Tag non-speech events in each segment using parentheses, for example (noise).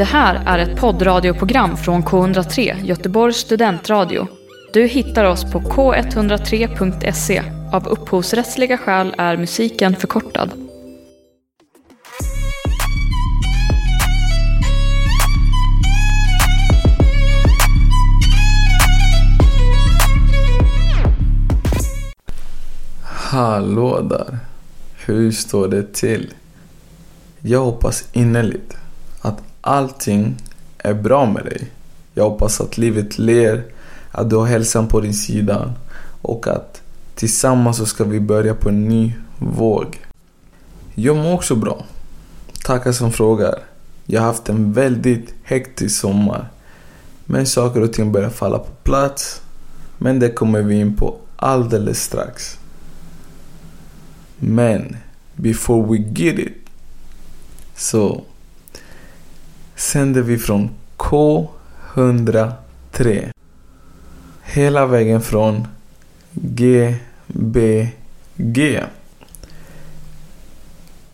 Det här är ett poddradioprogram från K103, Göteborgs studentradio. Du hittar oss på k103.se. Av upphovsrättsliga skäl är musiken förkortad. Hallå där! Hur står det till? Jag hoppas innerligt allting är bra med dig. Jag hoppas att livet ler, att du har hälsan på din sida och att tillsammans så ska vi börja på en ny våg. Jag mår också bra. Tackar som frågar. Jag har haft en väldigt hektisk sommar. Men saker och ting börjar falla på plats. Men det kommer vi in på alldeles strax. Men before we get it så sänder vi från K103. Hela vägen från GBG.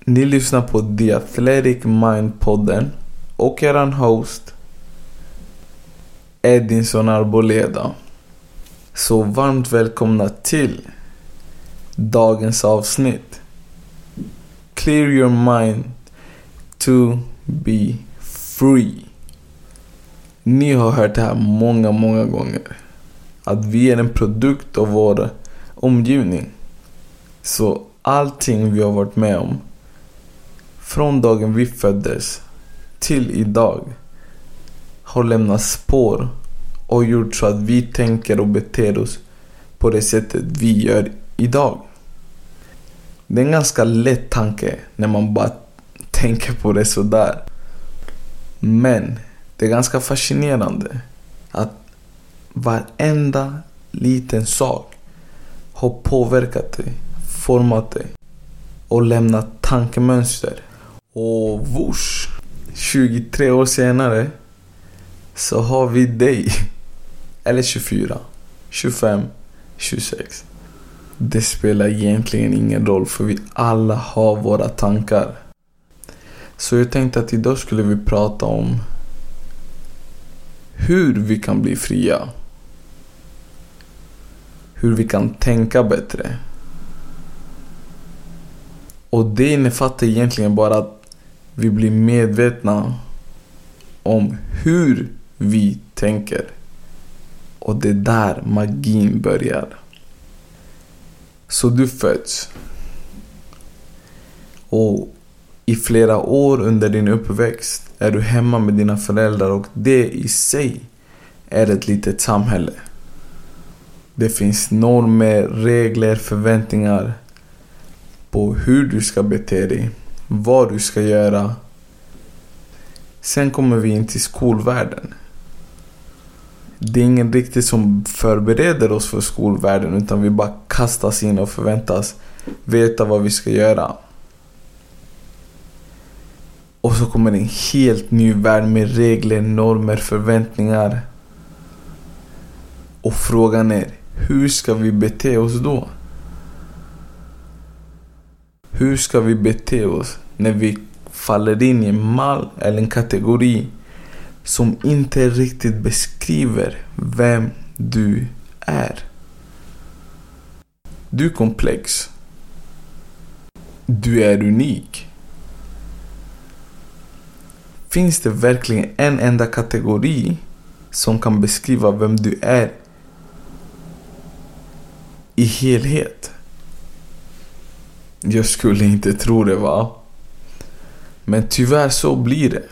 Ni lyssnar på The Athletic Mind-podden och eran host Edinson Arboleda. Så varmt välkomna till dagens avsnitt. Clear your mind to be free. Ni har hört det här många, många gånger. Att vi är en produkt av vår omgivning. Så allting vi har varit med om från dagen vi föddes till idag har lämnat spår och gjort så att vi tänker och beter oss på det sättet vi gör idag. Det är en ganska lätt tanke när man bara tänker på det sådär. Men det är ganska fascinerande att varenda liten sak har påverkat dig, format dig och lämnat tankemönster. Och vors, 23 år senare så har vi dig. (laughs) Eller 24, 25, 26. Det spelar egentligen ingen roll för vi alla har våra tankar. Så jag tänkte att idag skulle vi prata om hur vi kan bli fria. Hur vi kan tänka bättre. Och det innefattar egentligen bara att vi blir medvetna om hur vi tänker. Och det är där magin börjar. Så du föds. Och i flera år under din uppväxt är du hemma med dina föräldrar och det i sig är ett litet samhälle. Det finns normer, regler, förväntningar på hur du ska bete dig, vad du ska göra. Sen kommer vi in till skolvärlden. Det är ingen riktigt som förbereder oss för skolvärlden utan vi bara kastas in och förväntas veta vad vi ska göra. Och så kommer en helt ny värld med regler, normer, förväntningar. Och frågan är, hur ska vi bete oss då? Hur ska vi bete oss när vi faller in i en mall eller en kategori som inte riktigt beskriver vem du är? Du är komplex. Du är unik. Finns det verkligen en enda kategori som kan beskriva vem du är i helhet? Jag skulle inte tro det va? Men tyvärr så blir det.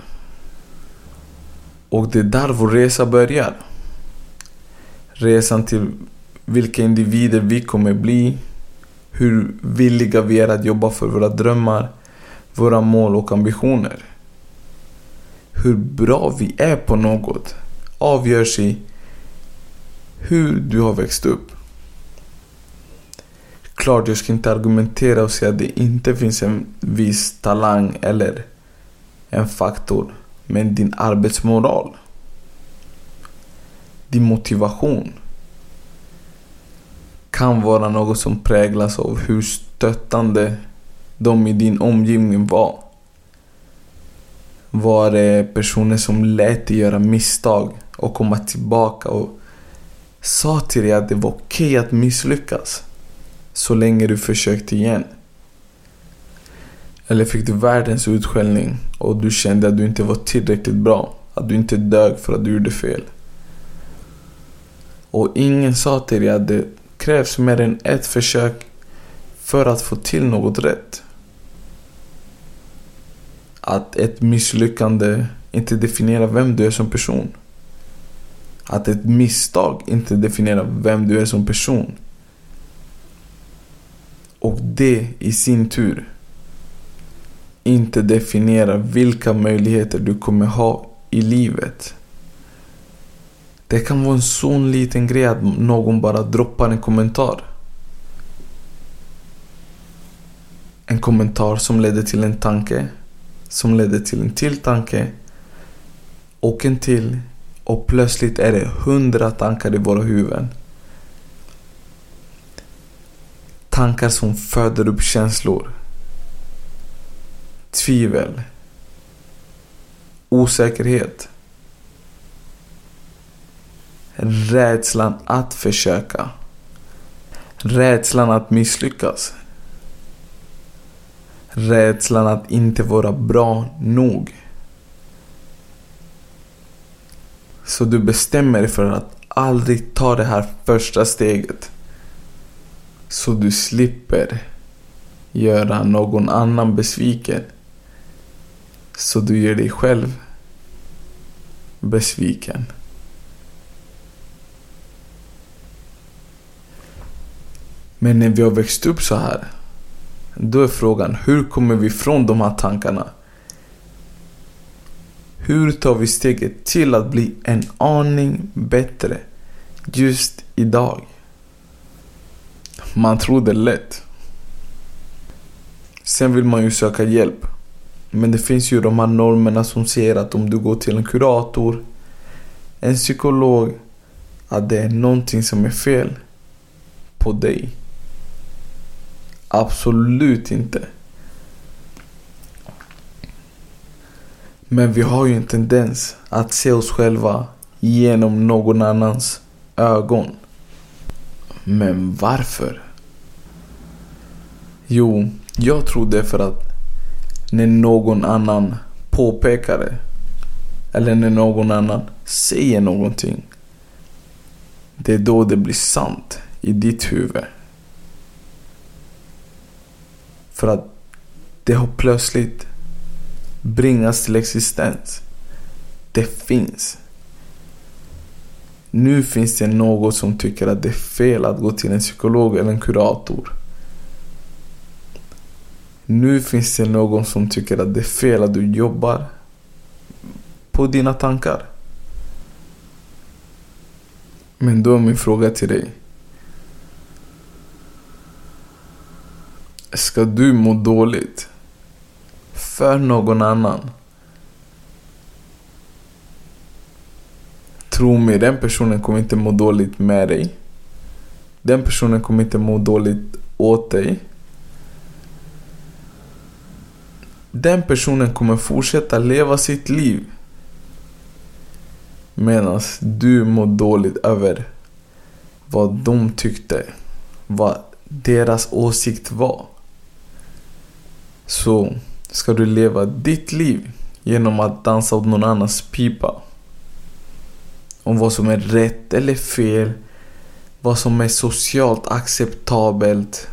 Och det är där vår resa börjar. Resan till vilka individer vi kommer bli. Hur villiga vi är att jobba för våra drömmar, våra mål och ambitioner. Hur bra vi är på något avgörs i hur du har växt upp. Klart, jag ska inte argumentera och säga att det inte finns en viss talang eller en faktor. Men din arbetsmoral. Din motivation. Kan vara något som präglas av hur stöttande de i din omgivning var. Var det personer som lät dig göra misstag och komma tillbaka och sa till dig att det var okej okay att misslyckas så länge du försökte igen? Eller fick du världens utskällning och du kände att du inte var tillräckligt bra? Att du inte dög för att du gjorde fel? Och ingen sa till dig att det krävs mer än ett försök för att få till något rätt. Att ett misslyckande inte definierar vem du är som person. Att ett misstag inte definierar vem du är som person. Och det i sin tur inte definierar vilka möjligheter du kommer ha i livet. Det kan vara en sån liten grej att någon bara droppar en kommentar. En kommentar som leder till en tanke, som ledde till en till tanke och en till och plötsligt är det hundra tankar i våra huvuden. Tankar som föder upp känslor. Tvivel. Osäkerhet. Rädslan att försöka. Rädslan att misslyckas. Rädslan att inte vara bra nog. Så du bestämmer dig för att aldrig ta det här första steget. Så du slipper göra någon annan besviken. Så du gör dig själv besviken. Men när vi har växt upp så här, då är frågan hur kommer vi från de här tankarna? Hur tar vi steget till att bli en aning bättre just idag? Man tror det är lätt. Sen vill man ju söka hjälp. Men det finns ju de här normerna som säger att om du går till en kurator, en psykolog, att det är någonting som är fel på dig. Absolut inte. Men vi har ju en tendens att se oss själva genom någon annans ögon. Men varför? Jo, jag tror det är för att när någon annan påpekar det eller när någon annan säger någonting. Det är då det blir sant i ditt huvud. För att det har plötsligt bringats till existens. Det finns. Nu finns det något som tycker att det är fel att gå till en psykolog eller en kurator. Nu finns det någon som tycker att det är fel att du jobbar på dina tankar. Men då är min fråga till dig. Ska du må dåligt för någon annan? Tro mig, den personen kommer inte må dåligt med dig. Den personen kommer inte må dåligt åt dig. Den personen kommer fortsätta leva sitt liv. Medan du mår dåligt över vad de tyckte. Vad deras åsikt var. Så ska du leva ditt liv genom att dansa åt någon annans pipa. Om vad som är rätt eller fel. Vad som är socialt acceptabelt.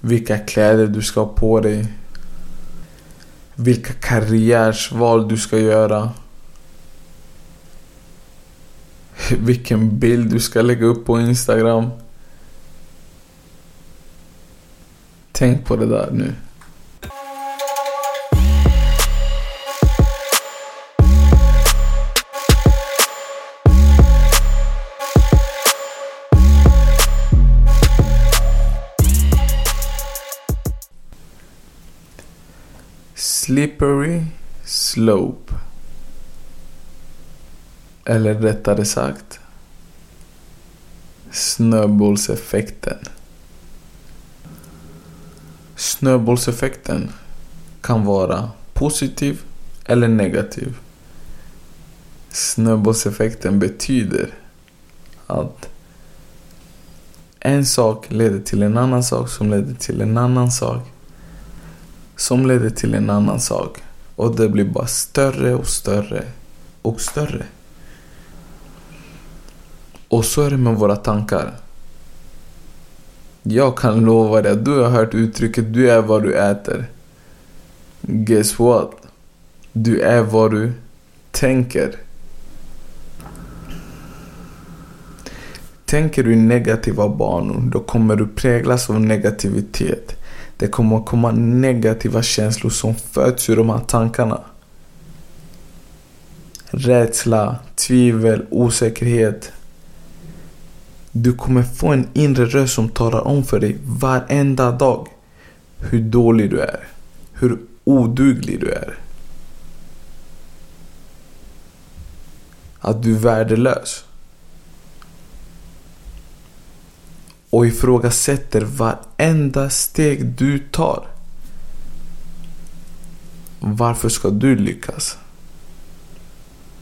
Vilka kläder du ska ha på dig. Vilka karriärsval du ska göra. Vilken bild du ska lägga upp på Instagram. Tänk på det där nu. Slippery slope. Eller rättare sagt snöbollseffekten. Snöbollseffekten kan vara positiv eller negativ. Snöbollseffekten betyder att en sak leder till en annan sak som leder till en annan sak som leder till en annan sak. Och det blir bara större och större och större. Och så är det med våra tankar. Jag kan lova dig att du har hört uttrycket du är vad du äter. Guess what? Du är vad du tänker. Tänker du i negativa banor, då kommer du präglas av negativitet. Det kommer komma negativa känslor som föds ur de här tankarna. Rädsla, tvivel, osäkerhet. Du kommer få en inre röst som talar om för dig varenda dag hur dålig du är. Hur oduglig du är. Att du är värdelös. och ifrågasätter varenda steg du tar. Varför ska du lyckas?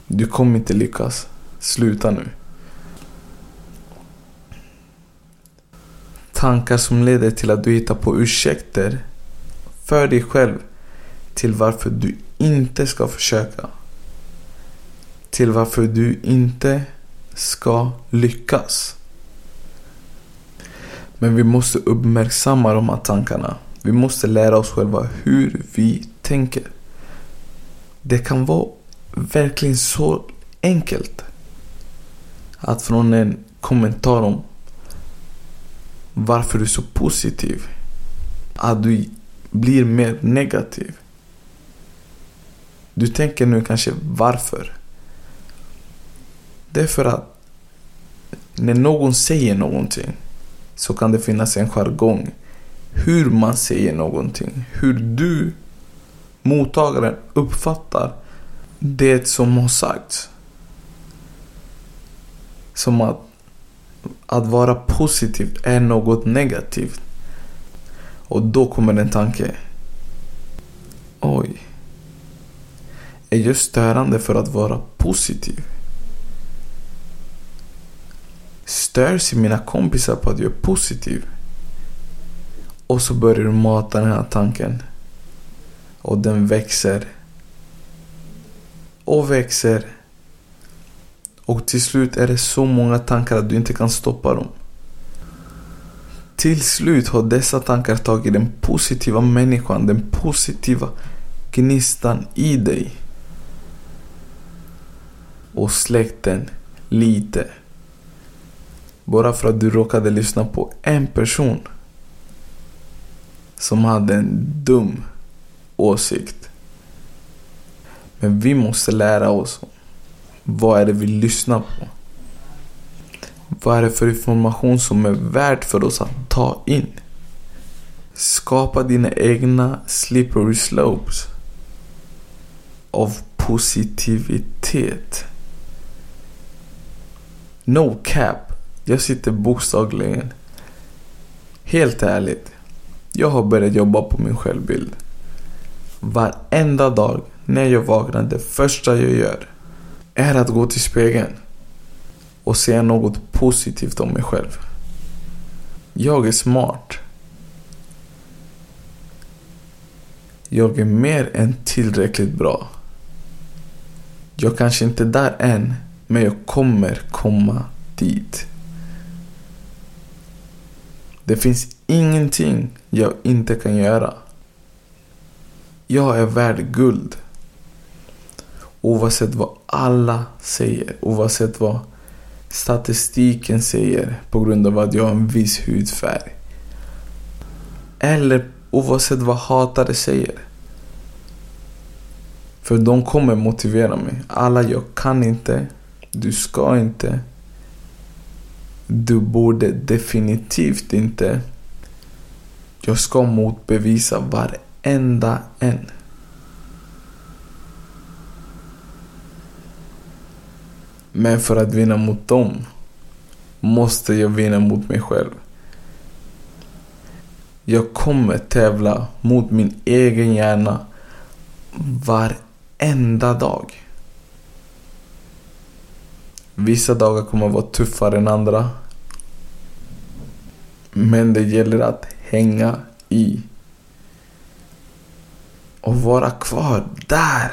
Du kommer inte lyckas. Sluta nu. Tankar som leder till att du hittar på ursäkter för dig själv till varför du inte ska försöka. Till varför du inte ska lyckas. Men vi måste uppmärksamma de här tankarna. Vi måste lära oss själva hur vi tänker. Det kan vara verkligen så enkelt. Att från en kommentar om varför du är så positiv. Att du blir mer negativ. Du tänker nu kanske varför? Det är för att när någon säger någonting så kan det finnas en jargong. Hur man säger någonting. Hur du, mottagaren, uppfattar det som har sagts. Som att, att vara positiv är något negativt. Och då kommer en tanke. Oj. Är jag störande för att vara positiv? stör sig mina kompisar på att jag är positiv. Och så börjar du mata den här tanken. Och den växer. Och växer. Och till slut är det så många tankar att du inte kan stoppa dem. Till slut har dessa tankar tagit den positiva människan, den positiva gnistan i dig. Och släckt den lite. Bara för att du råkade lyssna på en person som hade en dum åsikt. Men vi måste lära oss vad är det vi lyssnar på. Vad är det för information som är värt för oss att ta in? Skapa dina egna slippery slopes av positivitet. No cap. Jag sitter bokstavligen. Helt ärligt. Jag har börjat jobba på min självbild. Varenda dag när jag vaknar, det första jag gör är att gå till spegeln och säga något positivt om mig själv. Jag är smart. Jag är mer än tillräckligt bra. Jag kanske inte är där än, men jag kommer komma dit. Det finns ingenting jag inte kan göra. Jag är värd guld. Oavsett vad alla säger, oavsett vad statistiken säger på grund av att jag har en viss hudfärg. Eller oavsett vad hatare säger. För de kommer motivera mig. Alla jag kan inte, du ska inte, du borde definitivt inte. Jag ska motbevisa varenda en. Men för att vinna mot dem måste jag vinna mot mig själv. Jag kommer tävla mot min egen hjärna varenda dag. Vissa dagar kommer vara tuffare än andra. Men det gäller att hänga i. Och vara kvar där.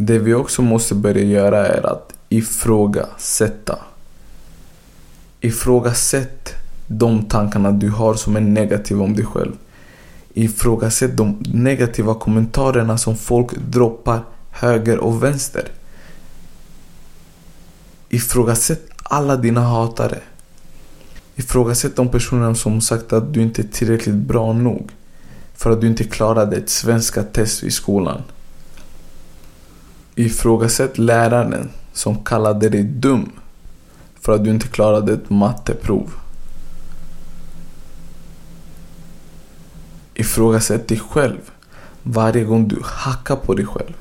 Det vi också måste börja göra är att ifrågasätta. Ifrågasätt de tankarna du har som är negativa om dig själv. Ifrågasätt de negativa kommentarerna som folk droppar höger och vänster. Ifrågasätt alla dina hatare. Ifrågasätt de personerna som sagt att du inte är tillräckligt bra nog för att du inte klarade ett svenska test i skolan. Ifrågasätt läraren som kallade dig dum för att du inte klarade ett matteprov. Ifrågasätt dig själv varje gång du hackar på dig själv.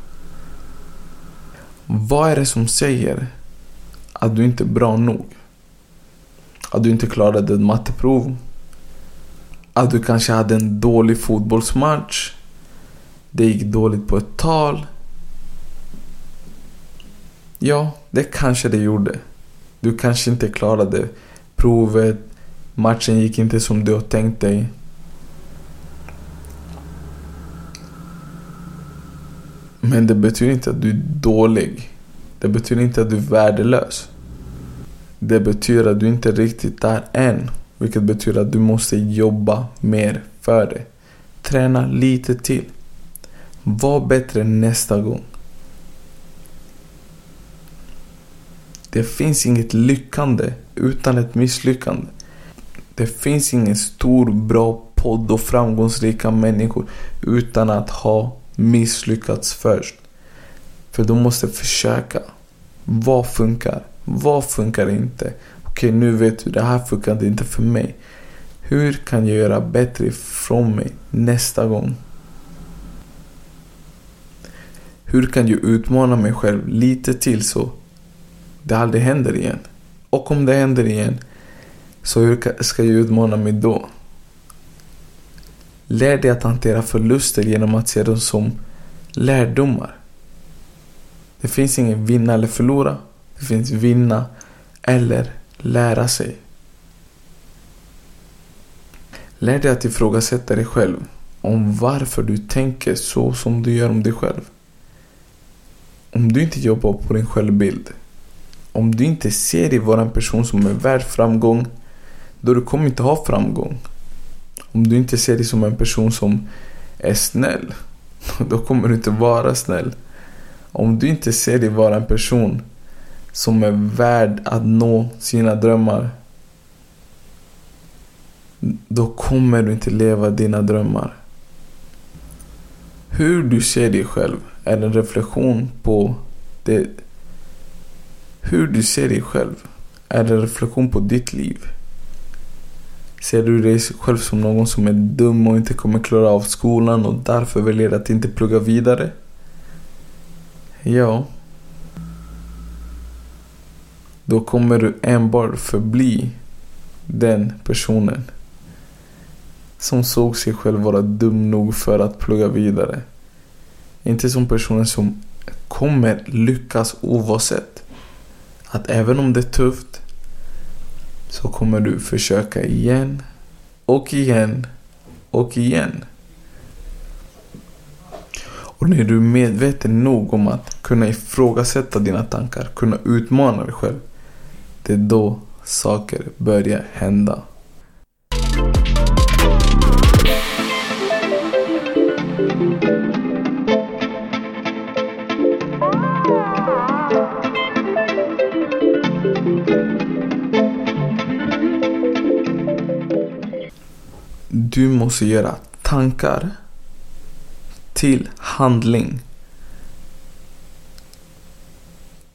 Vad är det som säger att du inte är bra nog? Att du inte klarade ett matteprov? Att du kanske hade en dålig fotbollsmatch? Det gick dåligt på ett tal? Ja, det kanske det gjorde. Du kanske inte klarade provet. Matchen gick inte som du har tänkt dig. Men det betyder inte att du är dålig. Det betyder inte att du är värdelös. Det betyder att du inte är riktigt där än. Vilket betyder att du måste jobba mer för det. Träna lite till. Var bättre nästa gång. Det finns inget lyckande utan ett misslyckande. Det finns ingen stor, bra podd och framgångsrika människor utan att ha misslyckats först. För de måste försöka. Vad funkar? Vad funkar inte? Okej, nu vet du, det här funkade inte för mig. Hur kan jag göra bättre ifrån mig nästa gång? Hur kan jag utmana mig själv lite till så det aldrig händer igen. Och om det händer igen, så hur ska jag utmana mig då? Lär dig att hantera förluster genom att se dem som lärdomar. Det finns ingen vinna eller förlora. Det finns vinna eller lära sig. Lär dig att ifrågasätta dig själv om varför du tänker så som du gör om dig själv. Om du inte jobbar på din självbild om du inte ser dig vara en person som är värd framgång, då du kommer inte ha framgång. Om du inte ser dig som en person som är snäll, (laughs) då kommer du inte vara snäll. Om du inte ser dig vara en person som är värd att nå sina drömmar, då kommer du inte leva dina drömmar. Hur du ser dig själv är en reflektion på det hur du ser dig själv är en reflektion på ditt liv. Ser du dig själv som någon som är dum och inte kommer klara av skolan och därför väljer att inte plugga vidare? Ja. Då kommer du enbart förbli den personen som såg sig själv vara dum nog för att plugga vidare. Inte som personen som kommer lyckas oavsett att även om det är tufft så kommer du försöka igen och igen och igen. Och när du är medveten nog om att kunna ifrågasätta dina tankar, kunna utmana dig själv. Det är då saker börjar hända. Du måste göra tankar till handling.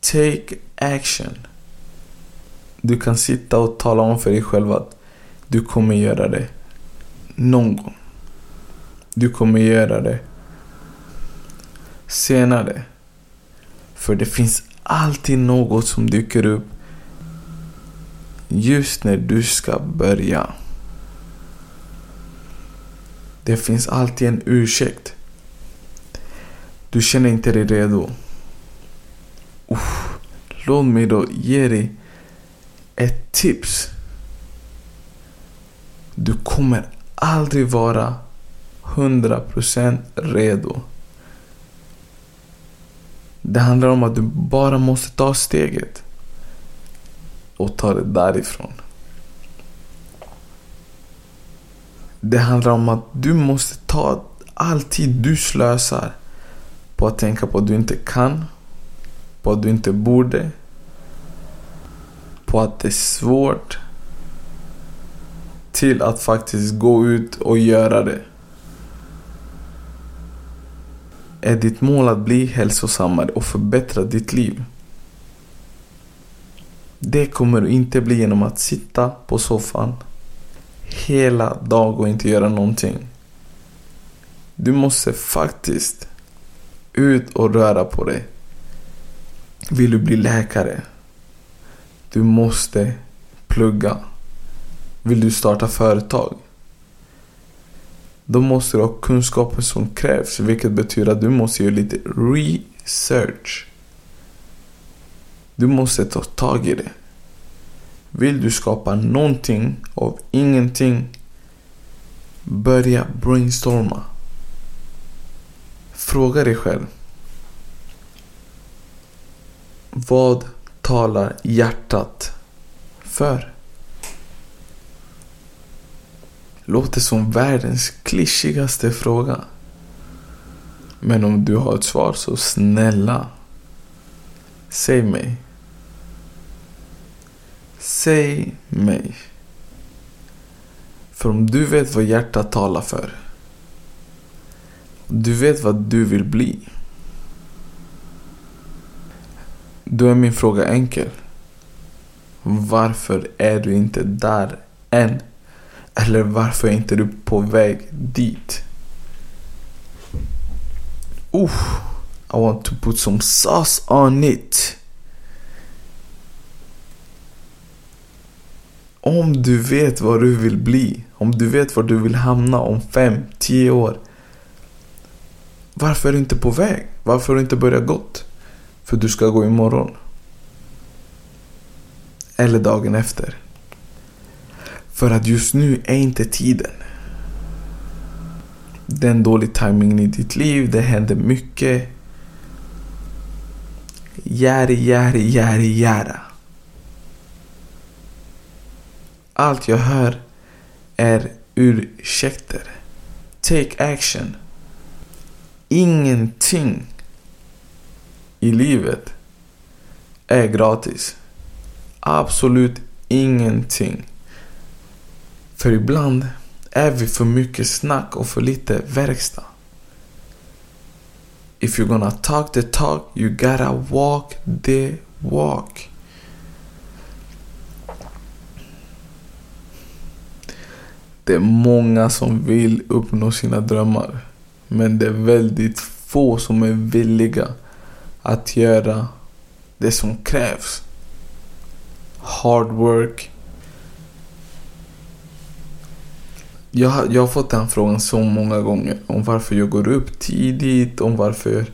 Take action. Du kan sitta och tala om för dig själv att du kommer göra det någon gång. Du kommer göra det senare. För det finns alltid något som dyker upp just när du ska börja. Det finns alltid en ursäkt. Du känner inte dig redo. Uff, låt mig då ge dig ett tips. Du kommer aldrig vara 100% redo. Det handlar om att du bara måste ta steget och ta det därifrån. Det handlar om att du måste ta all tid du slösar på att tänka på att du inte kan, på att du inte borde, på att det är svårt till att faktiskt gå ut och göra det. Är ditt mål att bli hälsosammare och förbättra ditt liv? Det kommer du inte bli genom att sitta på soffan hela dagen och inte göra någonting. Du måste faktiskt ut och röra på dig. Vill du bli läkare? Du måste plugga. Vill du starta företag? Då måste du ha kunskapen som krävs, vilket betyder att du måste göra lite research. Du måste ta tag i det. Vill du skapa någonting av ingenting, börja brainstorma. Fråga dig själv. Vad talar hjärtat för? Låter som världens klyschigaste fråga. Men om du har ett svar så snälla, säg mig. Säg mig. För om du vet vad hjärtat talar för. Du vet vad du vill bli. Då är min fråga enkel. Varför är du inte där än? Eller varför är inte du på väg dit? Ooh, I want to put some sauce on it. Om du vet vad du vill bli, om du vet var du vill hamna om fem, tio år. Varför är du inte på väg? Varför har du inte börjat gått? För du ska gå imorgon. Eller dagen efter. För att just nu är inte tiden. Det är en dålig timing i ditt liv, det händer mycket. Järi, järi, järi, jära. Allt jag hör är ursäkter. Take action. Ingenting i livet är gratis. Absolut ingenting. För ibland är vi för mycket snack och för lite verkstad. If you're gonna talk the talk, you gotta walk the walk. Det är många som vill uppnå sina drömmar. Men det är väldigt få som är villiga att göra det som krävs. Hard work. Jag, jag har fått den frågan så många gånger. Om varför jag går upp tidigt, om varför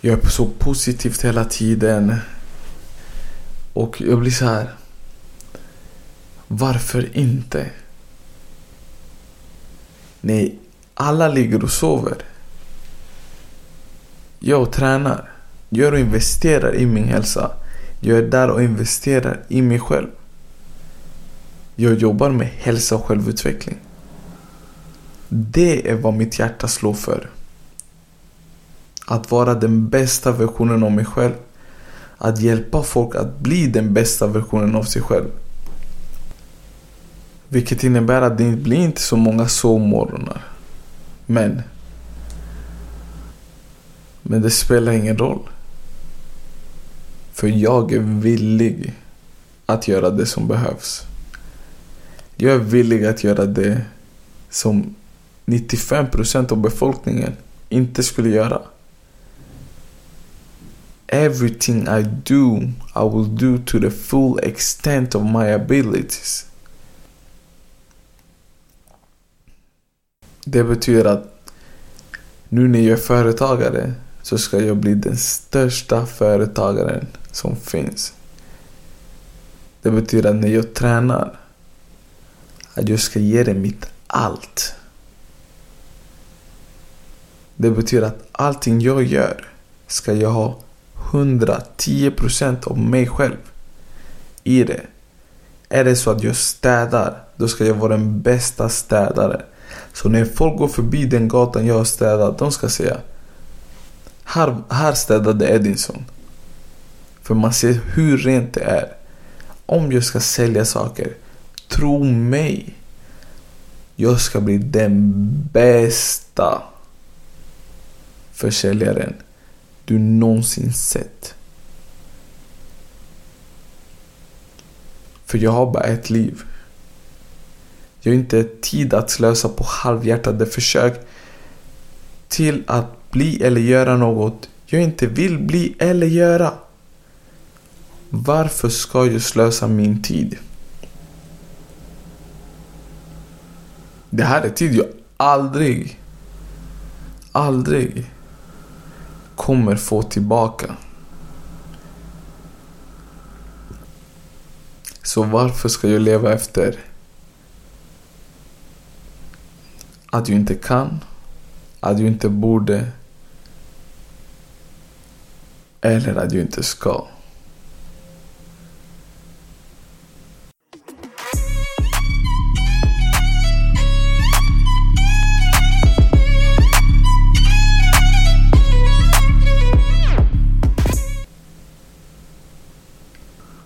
jag är så positivt hela tiden. Och jag blir så här. Varför inte? Nej, alla ligger och sover. Jag tränar. Jag investerar i min hälsa. Jag är där och investerar i mig själv. Jag jobbar med hälsa och självutveckling. Det är vad mitt hjärta slår för. Att vara den bästa versionen av mig själv. Att hjälpa folk att bli den bästa versionen av sig själv. Vilket innebär att det blir inte så många sovmorgnar. Men. Men det spelar ingen roll. För jag är villig att göra det som behövs. Jag är villig att göra det som 95% av befolkningen inte skulle göra. everything I do, I will do to the full extent of my abilities. Det betyder att nu när jag är företagare så ska jag bli den största företagaren som finns. Det betyder att när jag tränar att jag ska ge det mitt allt. Det betyder att allting jag gör ska jag ha 110% av mig själv i det. Är det så att jag städar, då ska jag vara den bästa städaren. Så när folk går förbi den gatan jag har städat, de ska säga här, här städade Edinson. För man ser hur rent det är. Om jag ska sälja saker, tro mig. Jag ska bli den bästa försäljaren du någonsin sett. För jag har bara ett liv. Jag har inte tid att slösa på halvhjärtade försök till att bli eller göra något jag inte vill bli eller göra. Varför ska jag slösa min tid? Det här är tid jag aldrig, aldrig kommer få tillbaka. Så varför ska jag leva efter att jag inte kan, att jag inte borde eller att jag inte ska?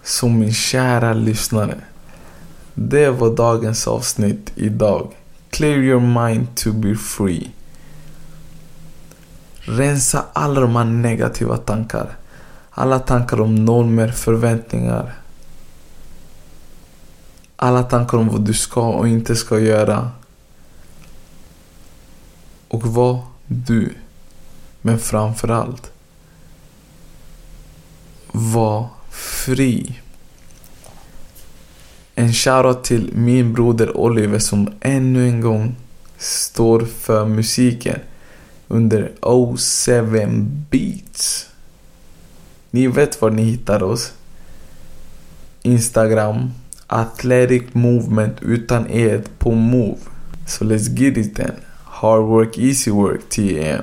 Så min kära lyssnare. Det var dagens avsnitt idag. Clear your mind to be free. Rensa alla de här negativa tankar. Alla tankar om normer, förväntningar. Alla tankar om vad du ska och inte ska göra. Och var du. Men framförallt. Var fri. En shoutout till min broder Oliver som ännu en gång står för musiken under 07 Beats. Ni vet var ni hittar oss. Instagram, Athletic Movement utan e på Move. Så so let's get it then. Hard work, easy work, TM.